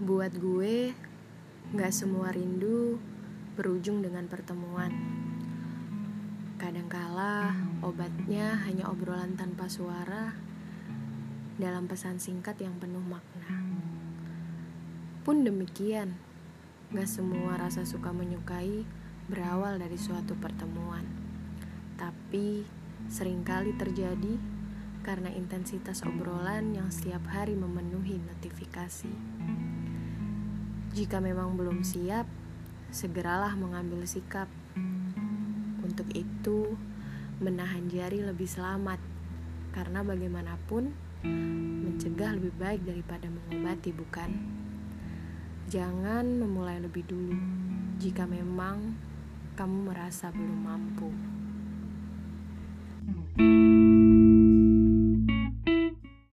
Buat gue, gak semua rindu berujung dengan pertemuan. Kadangkala obatnya hanya obrolan tanpa suara dalam pesan singkat yang penuh makna. Pun demikian, gak semua rasa suka menyukai berawal dari suatu pertemuan. Tapi sering kali terjadi karena intensitas obrolan yang setiap hari memenuhi notifikasi. Jika memang belum siap, segeralah mengambil sikap. Untuk itu, menahan jari lebih selamat, karena bagaimanapun mencegah lebih baik daripada mengobati, bukan? Jangan memulai lebih dulu jika memang kamu merasa belum mampu.